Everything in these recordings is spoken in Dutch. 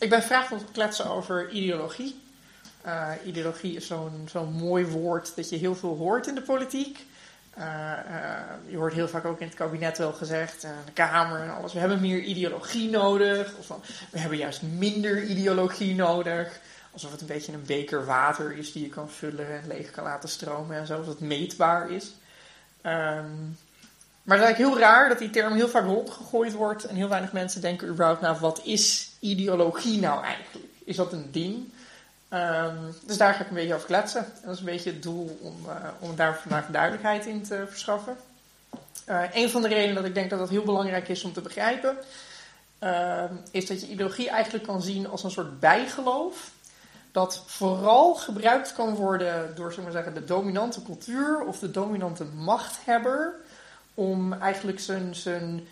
ik ben vandaag te kletsen over ideologie. Uh, ideologie is zo'n zo'n mooi woord dat je heel veel hoort in de politiek. Uh, je hoort heel vaak ook in het kabinet wel gezegd, de Kamer en alles. We hebben meer ideologie nodig. Of we hebben juist minder ideologie nodig. Alsof het een beetje een beker water is die je kan vullen en leeg kan laten stromen en zo. Alsof het meetbaar is. Um, maar het is eigenlijk heel raar dat die term heel vaak rondgegooid wordt. En heel weinig mensen denken überhaupt naar wat is ideologie nou eigenlijk? Is dat een ding? Um, dus daar ga ik een beetje over kletsen. En dat is een beetje het doel om, uh, om daar vandaag duidelijkheid in te verschaffen. Uh, een van de redenen dat ik denk dat dat heel belangrijk is om te begrijpen, uh, is dat je ideologie eigenlijk kan zien als een soort bijgeloof. Dat vooral gebruikt kan worden door zeg maar de dominante cultuur of de dominante machthebber om eigenlijk zijn, zijn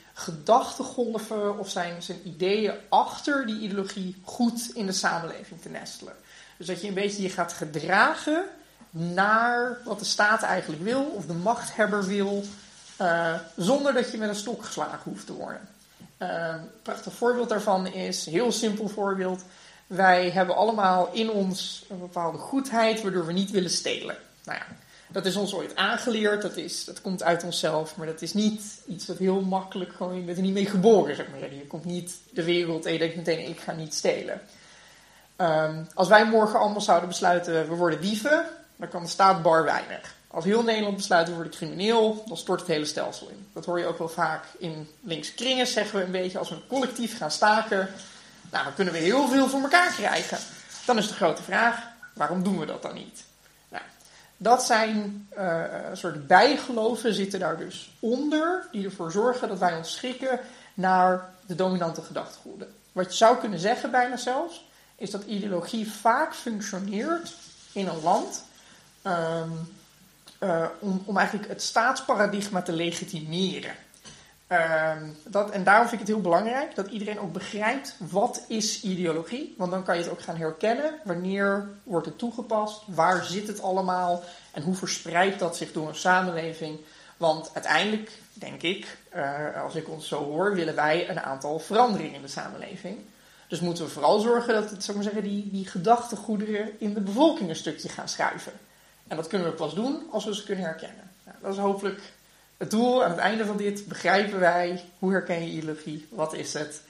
of zijn, zijn ideeën achter die ideologie goed in de samenleving te nestelen. Dus dat je een beetje je gaat gedragen naar wat de staat eigenlijk wil of de machthebber wil, uh, zonder dat je met een stok geslagen hoeft te worden. Een prachtig voorbeeld daarvan is, heel simpel voorbeeld, wij hebben allemaal in ons een bepaalde goedheid waardoor we niet willen stelen. Nou ja, dat is ons ooit aangeleerd, dat, is, dat komt uit onszelf, maar dat is niet iets wat heel makkelijk, gewoon, je bent er niet mee geboren, zeg maar. Je komt niet de wereld en je denkt meteen, ik ga niet stelen. Um, als wij morgen allemaal zouden besluiten, we worden dieven, dan kan de staat bar weinig. Als heel Nederland besluit, we worden crimineel, dan stort het hele stelsel in. Dat hoor je ook wel vaak in linkse kringen, zeggen we een beetje, als we collectief gaan staken, nou, dan kunnen we heel veel voor elkaar krijgen. Dan is de grote vraag, waarom doen we dat dan niet? Dat zijn uh, soort bijgeloven zitten daar dus onder, die ervoor zorgen dat wij ons schikken naar de dominante gedachtegoeden. Wat je zou kunnen zeggen bijna zelfs, is dat ideologie vaak functioneert in een land um, uh, om, om eigenlijk het staatsparadigma te legitimeren. Um, dat, en daarom vind ik het heel belangrijk dat iedereen ook begrijpt wat is ideologie. Want dan kan je het ook gaan herkennen. Wanneer wordt het toegepast? Waar zit het allemaal? En hoe verspreidt dat zich door een samenleving? Want uiteindelijk, denk ik, uh, als ik ons zo hoor, willen wij een aantal veranderingen in de samenleving. Dus moeten we vooral zorgen dat het, maar zeggen, die, die gedachtegoederen in de bevolking een stukje gaan schuiven. En dat kunnen we pas doen als we ze kunnen herkennen. Nou, dat is hopelijk het doel aan het einde van dit begrijpen wij hoe herken je ideologie, wat is het.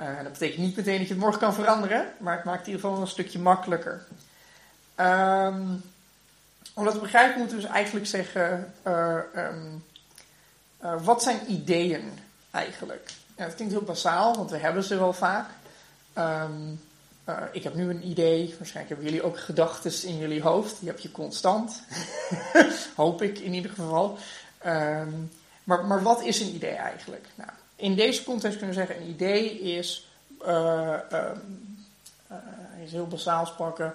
Uh, dat betekent niet meteen dat je het morgen kan veranderen, maar het maakt het in ieder geval een stukje makkelijker. Um, om dat te begrijpen moeten we dus eigenlijk zeggen, uh, um, uh, wat zijn ideeën eigenlijk? Dat klinkt heel basaal, want we hebben ze wel vaak. Um, ik heb nu een idee, waarschijnlijk hebben jullie ook gedachten in jullie hoofd, die heb je constant, hoop ik in ieder geval. Um, maar, maar wat is een idee eigenlijk? Nou, in deze context kunnen we zeggen: een idee is, uh, uh, is heel basaal pakken.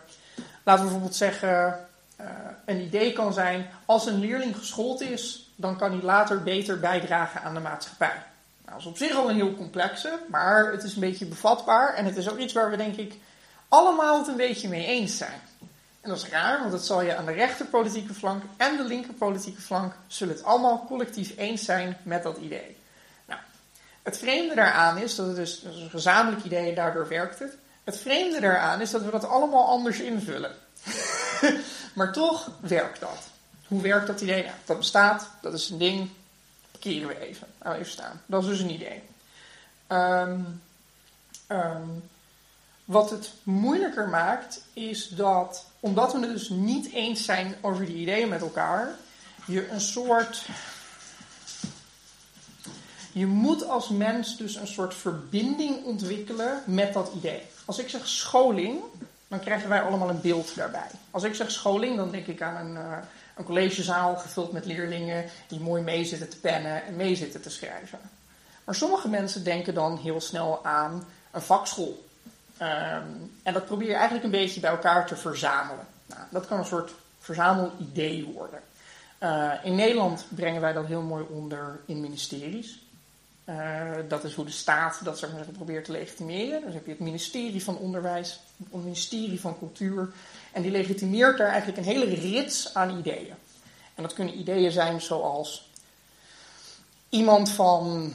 Laten we bijvoorbeeld zeggen: uh, een idee kan zijn, als een leerling geschoold is, dan kan hij later beter bijdragen aan de maatschappij. Nou, dat is op zich al een heel complexe, maar het is een beetje bevatbaar en het is ook iets waar we denk ik allemaal het een beetje mee eens zijn. En dat is raar, want dat zal je aan de rechterpolitieke flank en de linkerpolitieke flank zullen het allemaal collectief eens zijn met dat idee. Nou, het vreemde daaraan is dat het dus is een gezamenlijk idee en daardoor werkt het. Het vreemde daaraan is dat we dat allemaal anders invullen. maar toch werkt dat. Hoe werkt dat idee? Nou, dat bestaat, dat is een ding, parkeren we even. Nou, even staan. Dat is dus een idee. Um, um, wat het moeilijker maakt, is dat, omdat we het dus niet eens zijn over die ideeën met elkaar, je een soort. Je moet als mens dus een soort verbinding ontwikkelen met dat idee. Als ik zeg scholing, dan krijgen wij allemaal een beeld daarbij. Als ik zeg scholing, dan denk ik aan een, uh, een collegezaal gevuld met leerlingen die mooi mee zitten te pennen en mee zitten te schrijven. Maar sommige mensen denken dan heel snel aan een vakschool Um, en dat probeer je eigenlijk een beetje bij elkaar te verzamelen. Nou, dat kan een soort verzamelidee worden. Uh, in Nederland brengen wij dat heel mooi onder in ministeries. Uh, dat is hoe de staat dat zeg maar, probeert te legitimeren. Dus heb je het ministerie van Onderwijs, het ministerie van Cultuur. En die legitimeert daar eigenlijk een hele rits aan ideeën. En dat kunnen ideeën zijn zoals iemand van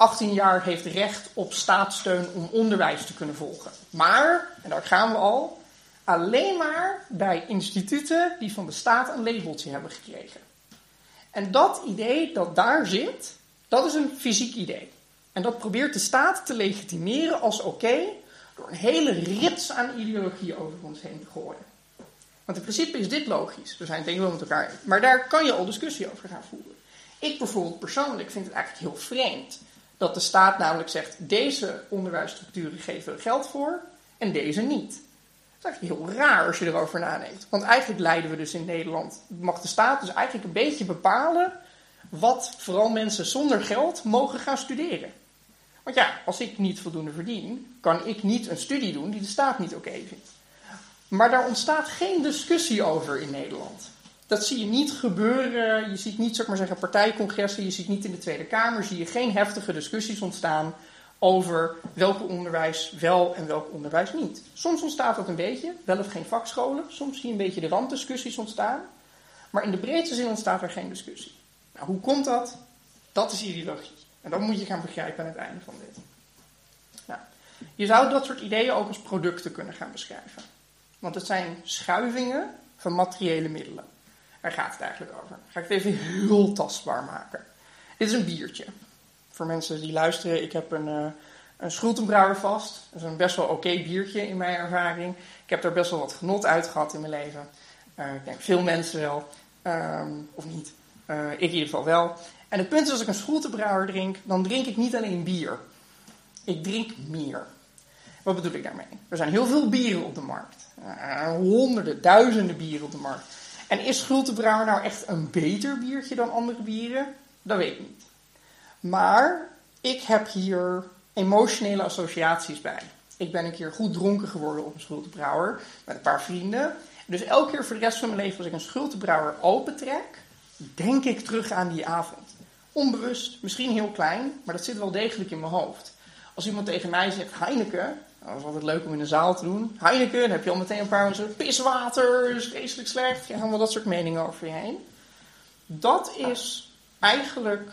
18 jaar heeft recht op staatssteun om onderwijs te kunnen volgen. Maar, en daar gaan we al, alleen maar bij instituten die van de staat een labeltje hebben gekregen. En dat idee dat daar zit, dat is een fysiek idee. En dat probeert de staat te legitimeren als oké door een hele rits aan ideologieën over ons heen te gooien. Want in principe is dit logisch. We zijn wel met elkaar. Maar daar kan je al discussie over gaan voeren. Ik bijvoorbeeld persoonlijk vind het eigenlijk heel vreemd dat de staat namelijk zegt: deze onderwijsstructuren geven we geld voor en deze niet. Dat is eigenlijk heel raar als je erover nadenkt. Want eigenlijk leiden we dus in Nederland, mag de staat dus eigenlijk een beetje bepalen wat vooral mensen zonder geld mogen gaan studeren. Want ja, als ik niet voldoende verdien, kan ik niet een studie doen die de staat niet oké vindt. Maar daar ontstaat geen discussie over in Nederland. Dat zie je niet gebeuren. Je ziet niet, zeg maar zeggen, partijcongressen. Je ziet niet in de Tweede Kamer. Zie je geen heftige discussies ontstaan over welk onderwijs wel en welk onderwijs niet. Soms ontstaat dat een beetje, wel of geen vakscholen. Soms zie je een beetje de randdiscussies ontstaan. Maar in de breedste zin ontstaat er geen discussie. Nou, hoe komt dat? Dat is ideologie. En dat moet je gaan begrijpen aan het einde van dit. Nou, je zou dat soort ideeën ook als producten kunnen gaan beschrijven. Want het zijn schuivingen van materiële middelen. Daar gaat het eigenlijk over. ga ik het even heel tastbaar maken. Dit is een biertje. Voor mensen die luisteren, ik heb een, uh, een Schultenbrouwer vast. Dat is een best wel oké biertje in mijn ervaring. Ik heb daar best wel wat genot uit gehad in mijn leven. Uh, ik denk veel mensen wel. Um, of niet. Uh, ik in ieder geval wel. En het punt is, als ik een Schultenbrouwer drink, dan drink ik niet alleen bier. Ik drink meer. Wat bedoel ik daarmee? Er zijn heel veel bieren op de markt. honderden, duizenden bieren op de markt. En is Schultenbrouwer nou echt een beter biertje dan andere bieren? Dat weet ik niet. Maar ik heb hier emotionele associaties bij. Ik ben een keer goed dronken geworden op een Schultenbrouwer met een paar vrienden. Dus elke keer voor de rest van mijn leven als ik een Schultenbrouwer opentrek, denk ik terug aan die avond. Onbewust, misschien heel klein, maar dat zit wel degelijk in mijn hoofd. Als iemand tegen mij zegt Heineken, dat is altijd leuk om in een zaal te doen. Heineken, heb je al meteen een paar mensen. Piswater, is vreselijk slecht. Je wel dat soort meningen over je heen. Dat is eigenlijk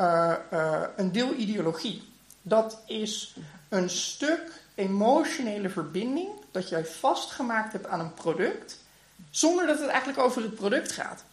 uh, uh, een deel ideologie. Dat is een stuk emotionele verbinding dat jij vastgemaakt hebt aan een product, zonder dat het eigenlijk over het product gaat.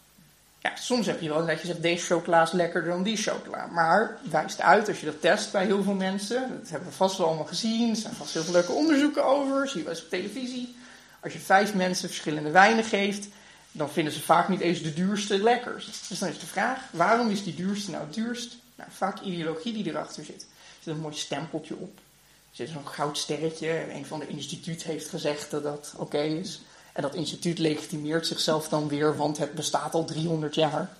Ja, soms heb je wel dat je zegt, deze chocola is lekkerder dan die chocola. Maar wijst uit, als je dat test bij heel veel mensen, dat hebben we vast wel allemaal gezien, er zijn vast heel veel leuke onderzoeken over, zie je wel eens op televisie. Als je vijf mensen verschillende wijnen geeft, dan vinden ze vaak niet eens de duurste lekkers. Dus dan is de vraag, waarom is die duurste nou het duurst? Nou, vaak ideologie die erachter zit. Er zit een mooi stempeltje op. Er zit zo'n goud sterretje. Een van de instituut heeft gezegd dat dat oké is. En dat instituut legitimeert zichzelf dan weer, want het bestaat al 300 jaar.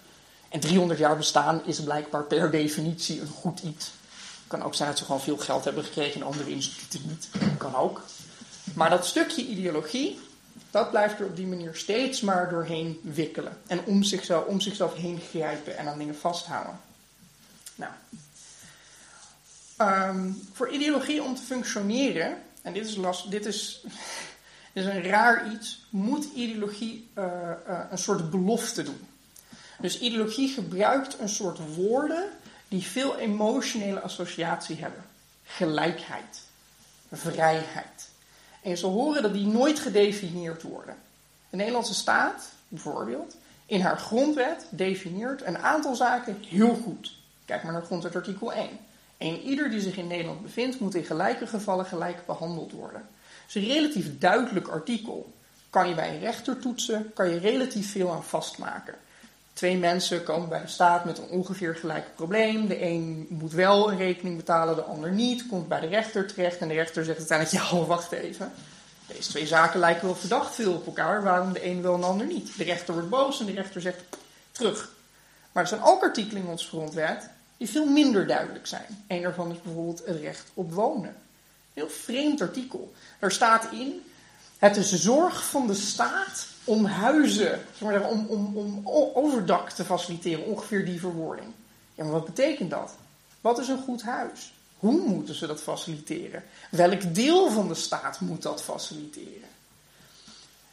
En 300 jaar bestaan is blijkbaar per definitie een goed iets. Het kan ook zijn dat ze gewoon veel geld hebben gekregen en andere instituten niet. Kan ook. Maar dat stukje ideologie, dat blijft er op die manier steeds maar doorheen wikkelen. En om zichzelf, om zichzelf heen grijpen en aan dingen vasthouden. Nou. Um, voor ideologie om te functioneren, en dit is, last, dit is is een raar iets, moet ideologie uh, uh, een soort belofte doen. Dus ideologie gebruikt een soort woorden die veel emotionele associatie hebben. Gelijkheid, vrijheid. En je zal horen dat die nooit gedefinieerd worden. De Nederlandse staat, bijvoorbeeld, in haar grondwet definieert een aantal zaken heel goed. Kijk maar naar grondwet artikel 1. En ieder die zich in Nederland bevindt, moet in gelijke gevallen gelijk behandeld worden. Is een relatief duidelijk artikel. Kan je bij een rechter toetsen, kan je relatief veel aan vastmaken. Twee mensen komen bij de staat met een ongeveer gelijk probleem. De een moet wel een rekening betalen, de ander niet. Komt bij de rechter terecht en de rechter zegt uiteindelijk: Ja, wacht even. Deze twee zaken lijken wel verdacht veel op elkaar. Waarom de een wel en de ander niet? De rechter wordt boos en de rechter zegt: Terug. Maar er zijn ook artikelen in onze grondwet die veel minder duidelijk zijn. Een daarvan is bijvoorbeeld het recht op wonen. Heel vreemd artikel. Er staat in: het is de zorg van de staat om huizen, om, om, om overdak te faciliteren, ongeveer die verwoording. Ja, maar wat betekent dat? Wat is een goed huis? Hoe moeten ze dat faciliteren? Welk deel van de staat moet dat faciliteren?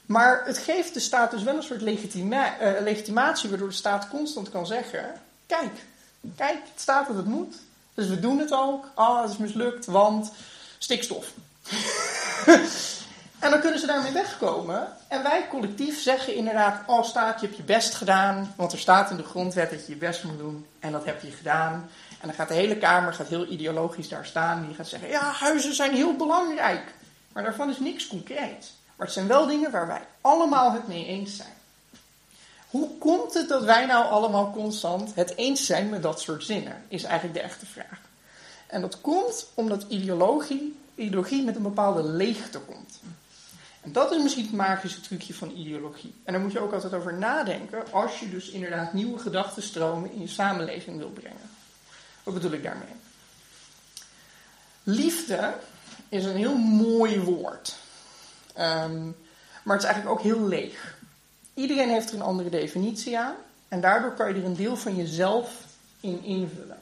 Maar het geeft de staat dus wel een soort uh, legitimatie, waardoor de staat constant kan zeggen: kijk, kijk, het staat dat het moet. Dus we doen het ook. Ah, het is mislukt, want stikstof. en dan kunnen ze daarmee wegkomen. En wij collectief zeggen inderdaad, oh staat, je hebt je best gedaan. Want er staat in de grondwet dat je je best moet doen. En dat heb je gedaan. En dan gaat de hele Kamer gaat heel ideologisch daar staan. Die gaat zeggen, ja, huizen zijn heel belangrijk. Maar daarvan is niks concreet. Maar het zijn wel dingen waar wij allemaal het mee eens zijn. Hoe komt het dat wij nou allemaal constant het eens zijn met dat soort zinnen? Is eigenlijk de echte vraag. En dat komt omdat ideologie, ideologie met een bepaalde leegte komt. En dat is misschien het magische trucje van ideologie. En daar moet je ook altijd over nadenken als je dus inderdaad nieuwe gedachtenstromen in je samenleving wil brengen. Wat bedoel ik daarmee? Liefde is een heel mooi woord. Ehm, maar het is eigenlijk ook heel leeg. Iedereen heeft er een andere definitie aan. En daardoor kan je er een deel van jezelf in invullen.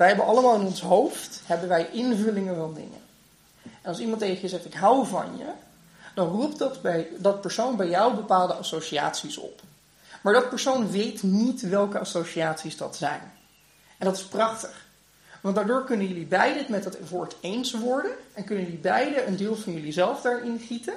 Wij hebben allemaal in ons hoofd hebben wij invullingen van dingen. En als iemand tegen je zegt, ik hou van je, dan roept dat, bij, dat persoon bij jou bepaalde associaties op. Maar dat persoon weet niet welke associaties dat zijn. En dat is prachtig. Want daardoor kunnen jullie beiden het met dat woord eens worden. En kunnen jullie beiden een deel van jullie zelf daarin gieten.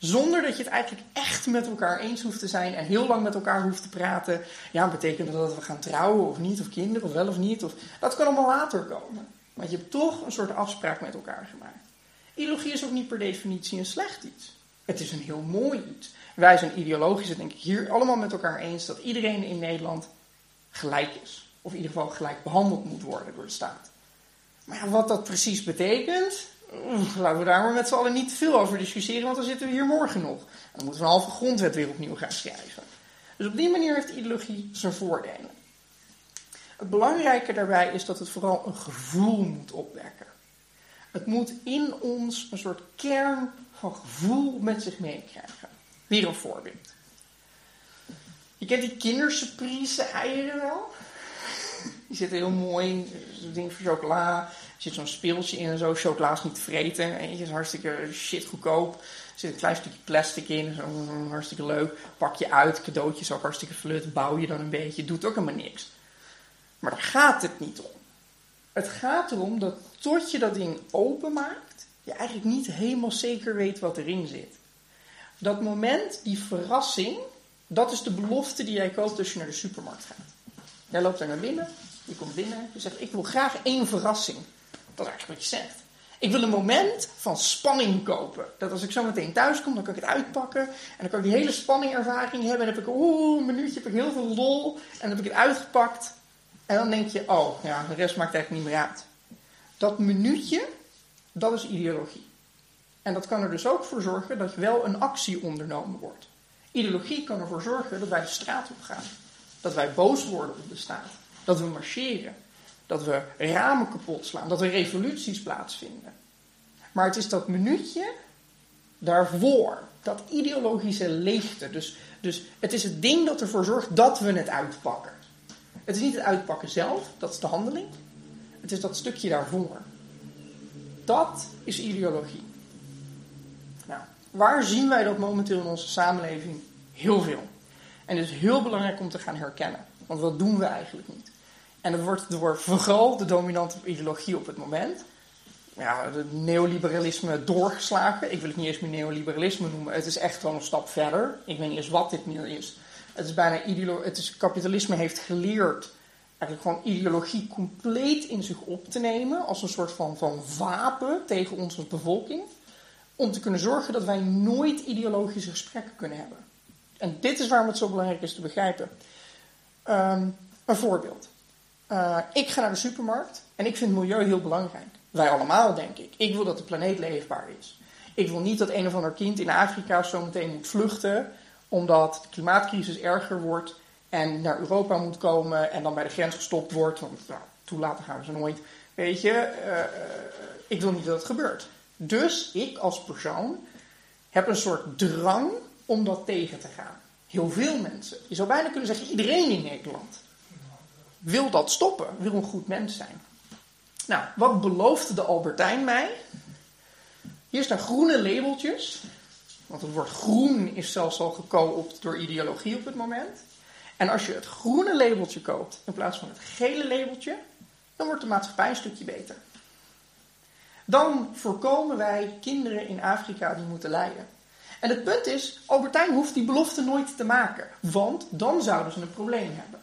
Zonder dat je het eigenlijk echt met elkaar eens hoeft te zijn en heel lang met elkaar hoeft te praten. Ja, betekent dat dat we gaan trouwen of niet, of kinderen, of wel of niet? Of, dat kan allemaal later komen. Want je hebt toch een soort afspraak met elkaar gemaakt. Ideologie is ook niet per definitie een slecht iets. Het is een heel mooi iets. Wij zijn ideologisch, denk ik, hier allemaal met elkaar eens dat iedereen in Nederland gelijk is. Of in ieder geval gelijk behandeld moet worden door de staat. Maar ja, wat dat precies betekent, laten we daar maar met z'n allen niet veel over discussiëren, want dan zitten we hier morgen nog. En dan moeten we een halve grondwet weer opnieuw gaan schrijven. Dus op die manier heeft ideologie zijn voordelen. Het belangrijke daarbij is dat het vooral een gevoel moet opwekken. Het moet in ons een soort kern van gevoel met zich meekrijgen. Weer een voorbeeld. Je kent die kindersurprise eieren wel? Die zitten heel mooi, zo'n ding voor chocola. Zit zo'n speeltje in en zo. Chocola niet te vreten. Eentje is hartstikke shit goedkoop. Er zit een klein stukje plastic in. Zo hartstikke leuk. Pak je uit. Cadeautjes ook hartstikke flut. Bouw je dan een beetje. Doet ook helemaal niks. Maar daar gaat het niet om. Het gaat erom dat tot je dat ding openmaakt, je eigenlijk niet helemaal zeker weet wat erin zit. Dat moment, die verrassing, dat is de belofte die jij koopt als je naar de supermarkt gaat. Jij loopt daar naar binnen, je komt binnen, je zegt: Ik wil graag één verrassing. Dat is eigenlijk wat je zegt. Ik wil een moment van spanning kopen. Dat als ik zo meteen thuis kom, dan kan ik het uitpakken. En dan kan ik die hele spanningervaring hebben. En dan heb ik, oeh, een minuutje, heb ik heel veel lol. En dan heb ik het uitgepakt. En dan denk je, oh, ja, de rest maakt eigenlijk niet meer uit. Dat minuutje, dat is ideologie. En dat kan er dus ook voor zorgen dat wel een actie ondernomen wordt. Ideologie kan ervoor zorgen dat wij de straat op gaan. Dat wij boos worden op de staat. Dat we marcheren. Dat we ramen kapot slaan. Dat er revoluties plaatsvinden. Maar het is dat minuutje daarvoor. Dat ideologische leegte. Dus, dus het is het ding dat ervoor zorgt dat we het uitpakken. Het is niet het uitpakken zelf, dat is de handeling. Het is dat stukje daarvoor. Dat is ideologie. Nou, waar zien wij dat momenteel in onze samenleving? Heel veel. En het is heel belangrijk om te gaan herkennen. Want wat doen we eigenlijk niet? En dat wordt door vooral de dominante ideologie op het moment. Ja, het neoliberalisme doorgeslagen. Ik wil het niet eens meer neoliberalisme noemen. Het is echt gewoon een stap verder. Ik weet niet eens wat dit nu is. Het is bijna ideologie. Het is, kapitalisme heeft geleerd eigenlijk gewoon ideologie compleet in zich op te nemen. Als een soort van, van wapen tegen onze bevolking. Om te kunnen zorgen dat wij nooit ideologische gesprekken kunnen hebben. En dit is waarom het zo belangrijk is te begrijpen. Ehm, een voorbeeld. Uh, ik ga naar de supermarkt en ik vind milieu heel belangrijk. Wij allemaal, denk ik. Ik wil dat de planeet leefbaar is. Ik wil niet dat een of ander kind in Afrika zo meteen moet vluchten omdat de klimaatcrisis erger wordt en naar Europa moet komen en dan bij de grens gestopt wordt. Want nou, toelaten gaan we ze nooit. Weet je, uh, ik wil niet dat het gebeurt. Dus ik als persoon heb een soort drang om dat tegen te gaan. Heel veel mensen. Je zou bijna kunnen zeggen, iedereen in Nederland wil dat stoppen, wil een goed mens zijn. Nou, wat beloofde de Albertijn mij? Hier staan groene labeltjes want het woord groen is zelfs al gekoopt door ideologie op het moment. En als je het groene labeltje koopt in plaats van het gele labeltje, dan wordt de maatschappij een stukje beter. Dan voorkomen wij kinderen in Afrika die moeten lijden. En het punt is, Albertijn hoeft die belofte nooit te maken, want dan zouden ze een probleem hebben.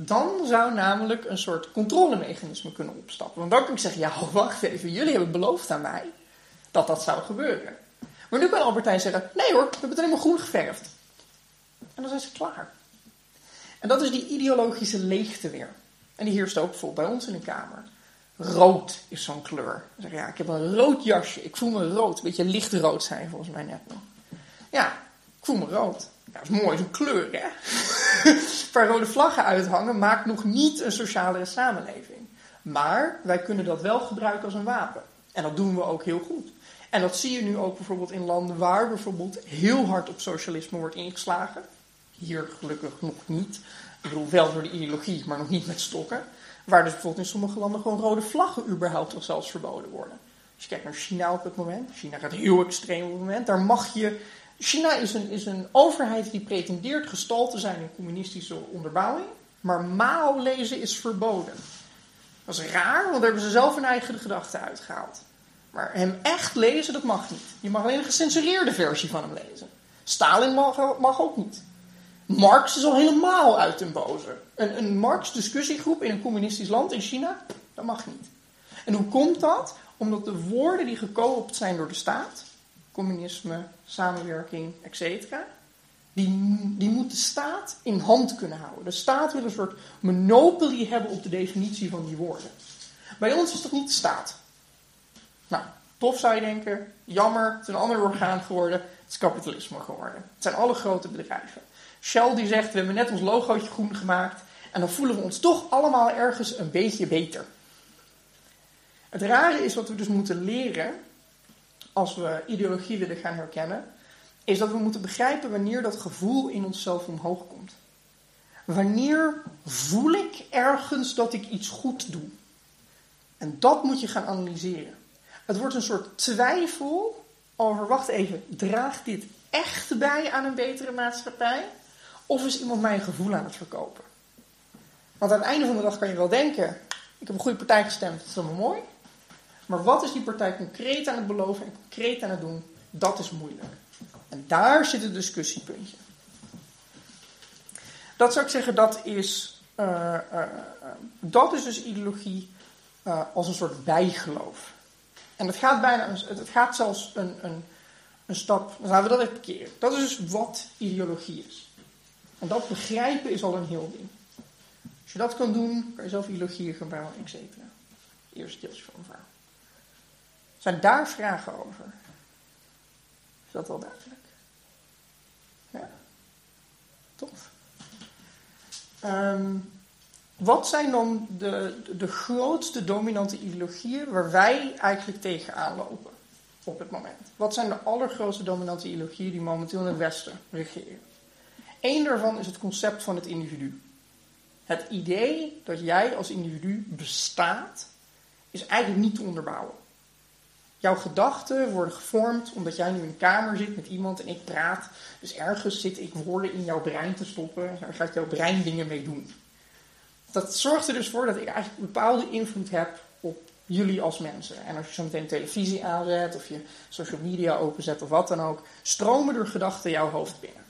Dan zou namelijk een soort controlemechanisme kunnen opstappen. Want dan kan ik zeggen, ja, wacht even, jullie hebben beloofd aan mij dat dat zou gebeuren. Maar nu kan Albertijn zeggen, nee hoor, we hebben het helemaal groen geverfd. En dan zijn ze klaar. En dat is die ideologische leegte weer. En die heerst ook vol bij ons in de Kamer. Rood is zo'n kleur. zeg, ja, ik heb een rood jasje. Ik voel me rood. Een beetje lichtrood zijn volgens mij net nog. Ja, ik voel me rood. Dat is mooi, zo'n kleur, hè? Waar rode vlaggen uithangen maakt nog niet een socialere samenleving. Maar wij kunnen dat wel gebruiken als een wapen. En dat doen we ook heel goed. En dat zie je nu ook bijvoorbeeld in landen waar bijvoorbeeld heel hard op socialisme wordt ingeslagen. Hier gelukkig nog niet. Ik bedoel, wel door de ideologie, maar nog niet met stokken. Waar dus bijvoorbeeld in sommige landen gewoon rode vlaggen überhaupt toch zelfs verboden worden. Als je kijkt naar China op het moment. China gaat heel extreem op het moment. Daar mag je. China is een, is een overheid die pretendeert gestald te zijn in communistische onderbouwing. Maar Mao lezen is verboden. Dat is raar, want daar hebben ze zelf hun eigen gedachten uitgehaald. Maar hem echt lezen, dat mag niet. Je mag alleen een gecensureerde versie van hem lezen. Stalin mag, mag ook niet. Marx is al helemaal uit den boze. Een, een Marx-discussiegroep in een communistisch land in China, dat mag niet. En hoe komt dat? Omdat de woorden die gekoopt zijn door de staat, communisme, samenwerking, etc., die, die moet de staat in hand kunnen houden. De staat wil een soort monopolie hebben op de definitie van die woorden. Bij ons is dat niet de staat. Nou, tof zou je denken, jammer, het is een ander orgaan geworden, het is kapitalisme geworden. Het zijn alle grote bedrijven. Shell die zegt, we hebben net ons logootje groen gemaakt en dan voelen we ons toch allemaal ergens een beetje beter. Het rare is wat we dus moeten leren als we ideologie willen gaan herkennen, is dat we moeten begrijpen wanneer dat gevoel in onszelf omhoog komt. Wanneer voel ik ergens dat ik iets goed doe? En dat moet je gaan analyseren. Het wordt een soort twijfel over, wacht even, draagt dit echt bij aan een betere maatschappij? Of is iemand mij een gevoel aan het verkopen? Want aan het einde van de dag kan je wel denken: ik heb een goede partij gestemd, dat is allemaal mooi. Maar wat is die partij concreet aan het beloven en concreet aan het doen? Dat is moeilijk. En daar zit het discussiepuntje. Dat zou ik zeggen, dat is, uh, uh, dat is dus ideologie als een soort bijgeloof. En het gaat, bijna, het gaat zelfs een, een, een stap, laten we dat even parkeren. Dat is dus wat ideologie is. En dat begrijpen is al een heel ding. Als je dat kan doen, kan je zelf ideologieën gaan bouwen, et cetera. Eerste deeltje van een verhaal. Zijn daar vragen over? Is dat wel duidelijk? Ja. Tof. Um, wat zijn dan de, de grootste dominante ideologieën waar wij eigenlijk tegenaan lopen op het moment? Wat zijn de allergrootste dominante ideologieën die momenteel in het Westen regeren? Eén daarvan is het concept van het individu. Het idee dat jij als individu bestaat, is eigenlijk niet te onderbouwen. Jouw gedachten worden gevormd omdat jij nu in een kamer zit met iemand en ik praat. Dus ergens zit ik woorden in jouw brein te stoppen en daar gaat jouw brein dingen mee doen. Dat zorgt er dus voor dat ik eigenlijk bepaalde invloed heb op jullie als mensen. En als je zo meteen televisie aanzet of je social media openzet of wat dan ook, stromen er gedachten jouw hoofd binnen.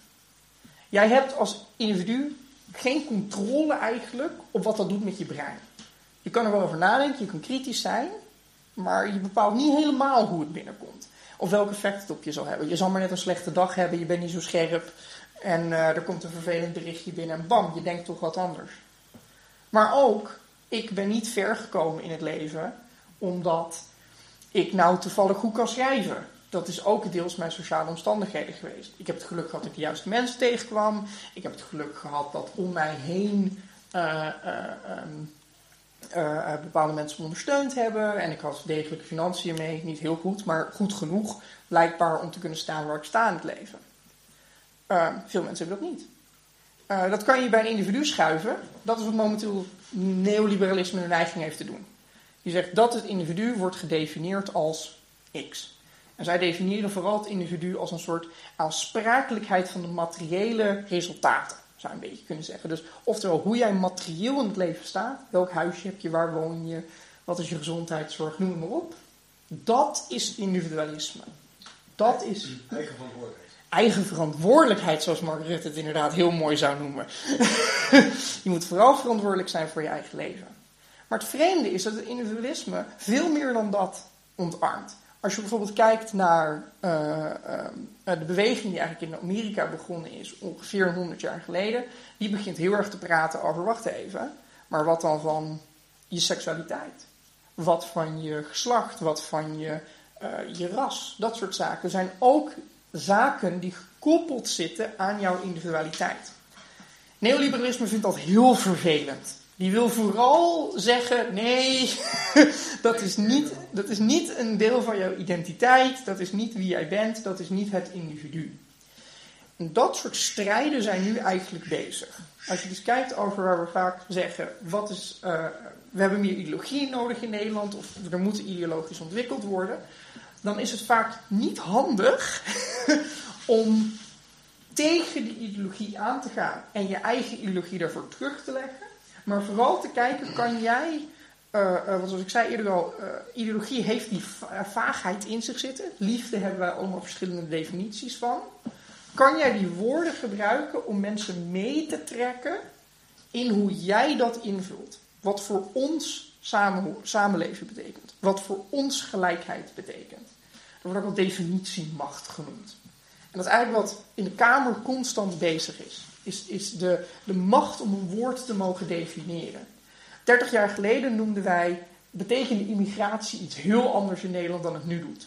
Jij hebt als individu geen controle eigenlijk op wat dat doet met je brein. Je kan er wel over nadenken, je kan kritisch zijn, maar je bepaalt niet helemaal hoe het binnenkomt. Of welk effect het op je zal hebben. Je zal maar net een slechte dag hebben, je bent niet zo scherp en uh, er komt een vervelend berichtje binnen en bam, je denkt toch wat anders. Maar ook, ik ben niet ver gekomen in het leven omdat ik nou toevallig goed kan schrijven. Dat is ook deels mijn sociale omstandigheden geweest. Ik heb het geluk gehad dat ik de juiste mensen tegenkwam. Ik heb het geluk gehad dat om mij heen uh, uh, bepaalde mensen me ondersteund hebben. En ik had degelijke financiën mee. Niet heel goed, maar goed genoeg blijkbaar om te kunnen staan waar ik sta in het leven. veel mensen hebben dat niet. Uh, dat kan je bij een individu schuiven. Dat is wat momenteel neoliberalisme een neiging heeft te doen. Die zegt dat het individu wordt gedefinieerd als X. En zij definiëren vooral het individu als een soort aansprakelijkheid van de materiële resultaten. Zou je een beetje kunnen zeggen. Dus oftewel hoe jij materieel in het leven staat, welk huisje heb je, waar woon je, wat is je gezondheidszorg, noem maar op. Dat is individualisme. Dat is. Eigen verantwoordelijkheid. Eigen verantwoordelijkheid, zoals Rutte het inderdaad heel mooi zou noemen. je moet vooral verantwoordelijk zijn voor je eigen leven. Maar het vreemde is dat het individualisme veel meer dan dat ontarmt. Als je bijvoorbeeld kijkt naar uh, uh, de beweging die eigenlijk in Amerika begonnen is, ongeveer 100 jaar geleden, die begint heel erg te praten over, wacht even, maar wat dan van je seksualiteit? Wat van je geslacht? Wat van je, je ras? Dat soort zaken zijn ook zaken die gekoppeld zitten aan jouw individualiteit. Neoliberalisme vindt dat heel vervelend. Die wil vooral zeggen: nee, dat is, niet, dat is niet een deel van jouw identiteit, dat is niet wie jij bent, dat is niet het individu. En dat soort strijden zijn nu eigenlijk bezig. Als je dus kijkt over waar we vaak zeggen: wat is, uh, we hebben meer ideologie nodig in Nederland, of er moet ideologisch ontwikkeld worden, dan is het vaak niet handig om tegen die ideologie aan te gaan en je eigen ideologie daarvoor terug te leggen. Maar vooral te kijken, kan jij, uh, uh, zoals ik zei eerder al, uh, ideologie heeft die vaagheid in zich zitten. Liefde hebben wij allemaal verschillende definities van. Kan jij die woorden gebruiken om mensen mee te trekken in hoe jij dat invult? Wat voor ons samen, samenleven betekent. Wat voor ons gelijkheid betekent. Er wordt ook wel definitiemacht genoemd. En dat is eigenlijk wat in de Kamer constant bezig is is, is de, de macht om een woord te mogen definiëren. 30 jaar geleden noemden wij, betekende immigratie iets heel anders in Nederland dan het nu doet.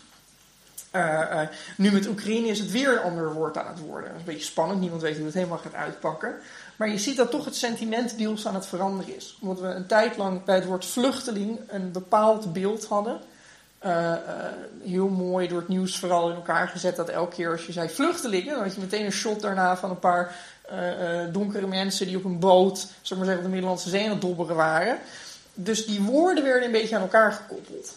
Uh, uh, nu met Oekraïne is het weer een ander woord aan het worden. Dat is een beetje spannend, niemand weet hoe het helemaal gaat uitpakken. Maar je ziet dat toch het sentiment deels aan het veranderen is. Omdat we een tijd lang bij het woord vluchteling een bepaald beeld hadden. Uh, heel mooi door het nieuws vooral in elkaar gezet dat elke keer als je zei vluchtelingen, dan had je meteen een shot daarna van een paar donkere mensen die op een boot, zeg maar zeggen, op de Middellandse Zee aan het dobberen waren. Dus die woorden werden een beetje aan elkaar gekoppeld.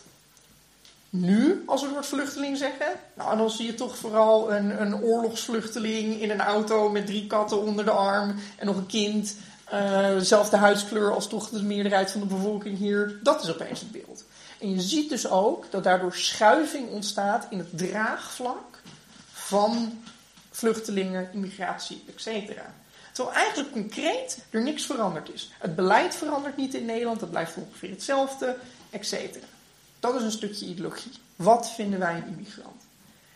Nu, als we het woord vluchteling zeggen, nou, dan zie je toch vooral een, een oorlogsvluchteling in een auto met drie katten onder de arm en nog een kind. Dezelfde huidskleur als toch de meerderheid van de bevolking hier. Dat is opeens het beeld. En je ziet dus ook dat daardoor schuiving ontstaat in het draagvlak van vluchtelingen, immigratie, etc. Terwijl eigenlijk concreet er niks veranderd is. Het beleid verandert niet in Nederland, het blijft ongeveer hetzelfde, etc. Dat is een stukje ideologie. Wat vinden wij een immigrant?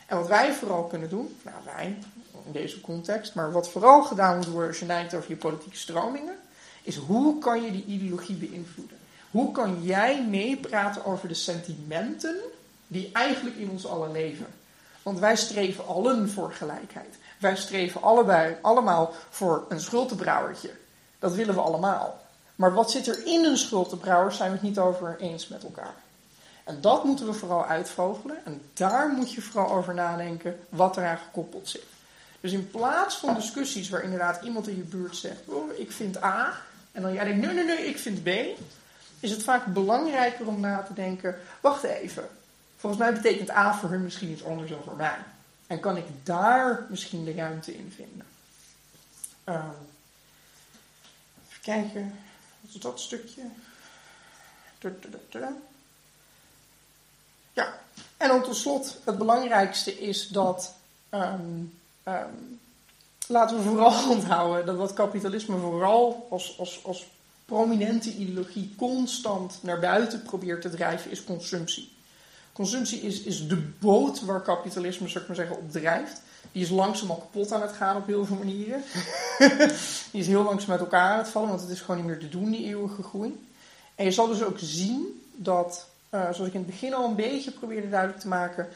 En wat wij vooral kunnen doen, nou wij in deze context, maar wat vooral gedaan moet worden als je nadenkt over je politieke stromingen, is hoe kan je die ideologie beïnvloeden? Hoe kan jij meepraten over de sentimenten die eigenlijk in ons allen leven? Want wij streven allen voor gelijkheid. Wij streven allebei, allemaal voor een schuldenbrouwertje. Dat willen we allemaal. Maar wat zit er in een schuldenbrouwer, zijn we het niet over eens met elkaar. En dat moeten we vooral uitvogelen. En daar moet je vooral over nadenken wat eraan gekoppeld zit. Dus in plaats van discussies waar inderdaad iemand in je buurt zegt: oh, ik vind A. En dan jij denkt: nee, nee, nee, ik vind B. Is het vaak belangrijker om na te denken: wacht even. Volgens mij betekent A voor hun misschien iets anders dan voor mij. En kan ik daar misschien de ruimte in vinden? Uh, even kijken. Wat is dat stukje? Ja, en dan tot slot, het belangrijkste is dat. Um, um, laten we vooral onthouden dat wat kapitalisme vooral als, als, als prominente ideologie constant naar buiten probeert te drijven, is consumptie. Consumptie is, is de boot waar kapitalisme, zou ik maar zeggen, op drijft. Die is langzaam al kapot aan het gaan op heel veel manieren. die is heel langzaam met elkaar aan het vallen, want het is gewoon niet meer te doen, die eeuwige groei. En je zal dus ook zien dat, uh, zoals ik in het begin al een beetje probeerde duidelijk te maken,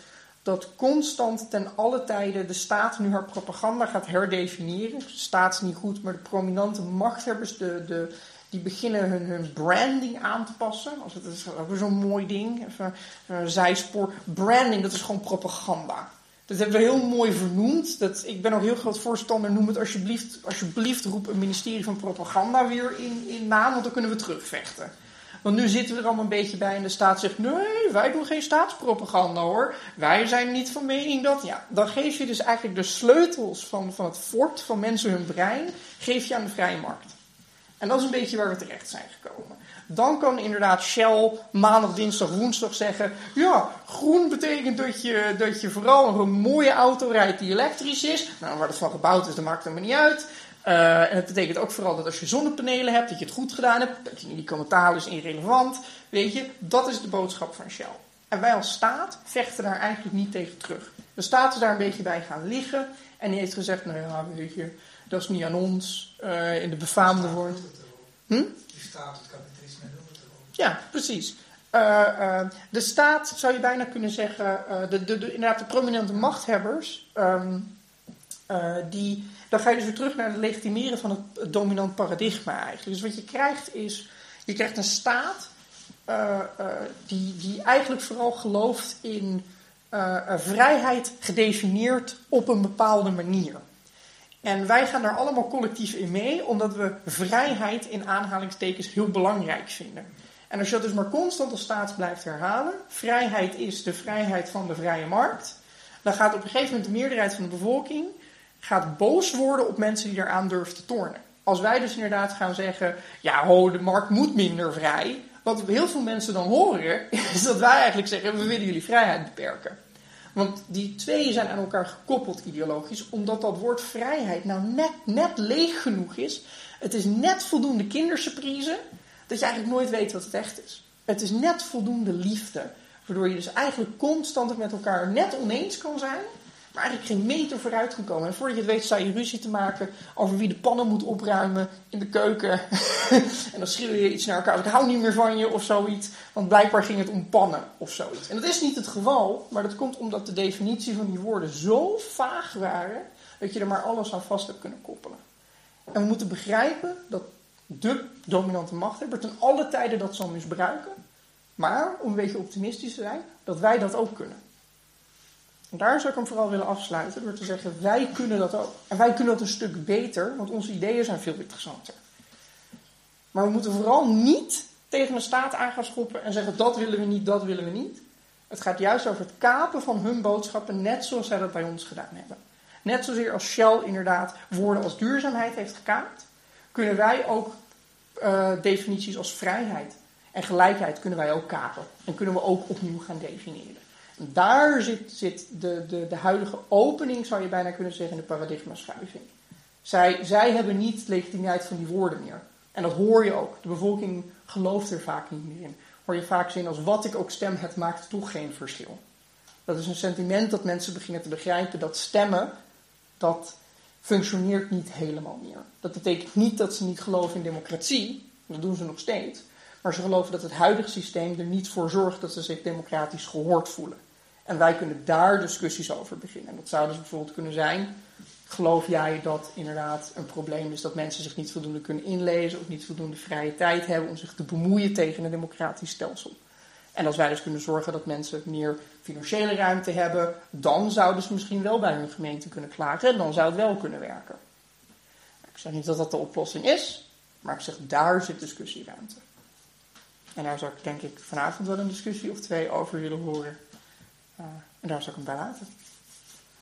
dat constant ten alle tijden de staat nu haar propaganda gaat herdefiniëren. De staat is niet goed, maar de prominente machthebbers, de, de, die beginnen hun, branding aan te passen. Als het is ook zo'n mooi ding. Even een zijspoor. Branding, dat is gewoon propaganda. Dat hebben we heel mooi vernoemd. Dat, ik ben ook heel groot voorstander. Noem het alsjeblieft, alsjeblieft roep een ministerie van propaganda weer in, in naam, want dan kunnen we terugvechten. Want nu zitten we er allemaal een beetje bij en de staat zegt: nee, wij doen geen staatspropaganda hoor. Wij zijn niet van mening dat. Ja, dan geef je dus eigenlijk de sleutels van, van het fort van mensen hun brein, geef je aan de vrije markt. En dat is een beetje waar we terecht zijn gekomen. Dan kan inderdaad Shell maandag, dinsdag, woensdag zeggen: Ja, groen betekent dat je, dat je vooral een mooie auto rijdt die elektrisch is. Nou, waar dat van gebouwd is, dat maakt er maar niet uit. Uh, en het betekent ook vooral dat als je zonnepanelen hebt, dat je het goed gedaan hebt. Dat je die commentaar is irrelevant. Weet je, dat is de boodschap van Shell. En wij als staat vechten daar eigenlijk niet tegen terug. De staat is daar een beetje bij gaan liggen. En die heeft gezegd, nou ja, weet je, dat is niet aan ons. Uh, in de befaamde woord. Hm? Die staat, het kapitalisme erom. Ja, precies. Uh, de staat, zou je bijna kunnen zeggen, de, de, de, inderdaad de prominente machthebbers, um, die dan ga je dus weer terug naar het legitimeren van het, dominant paradigma eigenlijk. Dus wat je krijgt is, je krijgt een staat die, die eigenlijk vooral gelooft in vrijheid gedefinieerd op een bepaalde manier. En wij gaan daar allemaal collectief in mee, omdat we vrijheid in aanhalingstekens heel belangrijk vinden. En als je dat dus maar constant als staat blijft herhalen, vrijheid is de vrijheid van de vrije markt, dan gaat op een gegeven moment de meerderheid van de bevolking gaat boos worden op mensen die eraan durven te tornen. Als wij dus inderdaad gaan zeggen, ja ho, de markt moet minder vrij. Wat heel veel mensen dan horen, is dat wij eigenlijk zeggen, we willen jullie vrijheid beperken. Want die twee zijn aan elkaar gekoppeld ideologisch, omdat dat woord vrijheid nou net, net leeg genoeg is. Het is net voldoende kindersurprise, dat je eigenlijk nooit weet wat het echt is. Het is net voldoende liefde, waardoor je dus eigenlijk constant met elkaar net oneens kan zijn, maar eigenlijk geen meter vooruit kan komen. En voordat je het weet sta je ruzie te maken over wie de pannen moet opruimen in de keuken. en dan schreeuw je iets naar elkaar. Ik hou niet meer van je of zoiets. Want blijkbaar ging het om pannen of zoiets. En dat is niet het geval. Maar dat komt omdat de definitie van die woorden zo vaag waren. Dat je er maar alles aan vast hebt kunnen koppelen. En we moeten begrijpen dat de dominante machthebber ten alle tijden dat zal misbruiken. Maar, om een beetje optimistisch te zijn, dat wij dat ook kunnen. En daar zou ik hem vooral willen afsluiten door te zeggen, wij kunnen dat ook. En wij kunnen dat een stuk beter, want onze ideeën zijn veel interessanter. Maar we moeten vooral niet tegen een staat aan gaan schoppen en zeggen, dat willen we niet, dat willen we niet. Het gaat juist over het kapen van hun boodschappen, net zoals zij dat bij ons gedaan hebben. Net zozeer als Shell inderdaad woorden als duurzaamheid heeft gekaapt, kunnen wij ook uh, definities als vrijheid en gelijkheid kunnen wij ook kapen. En kunnen we ook opnieuw gaan definiëren. Daar zit, de, de, de huidige opening, zou je bijna kunnen zeggen, in de paradigmaschuiving. Zij, zij hebben niet legitimiteit van die woorden meer. En dat hoor je ook. De bevolking gelooft er vaak niet meer in. Hoor je vaak zien als wat ik ook stem, het maakt toch geen verschil. Dat is een sentiment dat mensen beginnen te begrijpen dat stemmen, dat functioneert niet helemaal meer. Dat betekent niet dat ze niet geloven in democratie, dat doen ze nog steeds. Maar ze geloven dat het huidige systeem er niet voor zorgt dat ze zich democratisch gehoord voelen. En wij kunnen daar discussies over beginnen. En dat zou dus bijvoorbeeld kunnen zijn: geloof jij dat inderdaad een probleem is dat mensen zich niet voldoende kunnen inlezen of niet voldoende vrije tijd hebben om zich te bemoeien tegen een democratisch stelsel? En als wij dus kunnen zorgen dat mensen meer financiële ruimte hebben, dan zouden ze misschien wel bij hun gemeente kunnen klagen en dan zou het wel kunnen werken. Ik zeg niet dat dat de oplossing is, maar ik zeg daar zit discussieruimte. En daar zou ik denk ik vanavond wel een discussie of twee over willen horen. Uh, en daar zou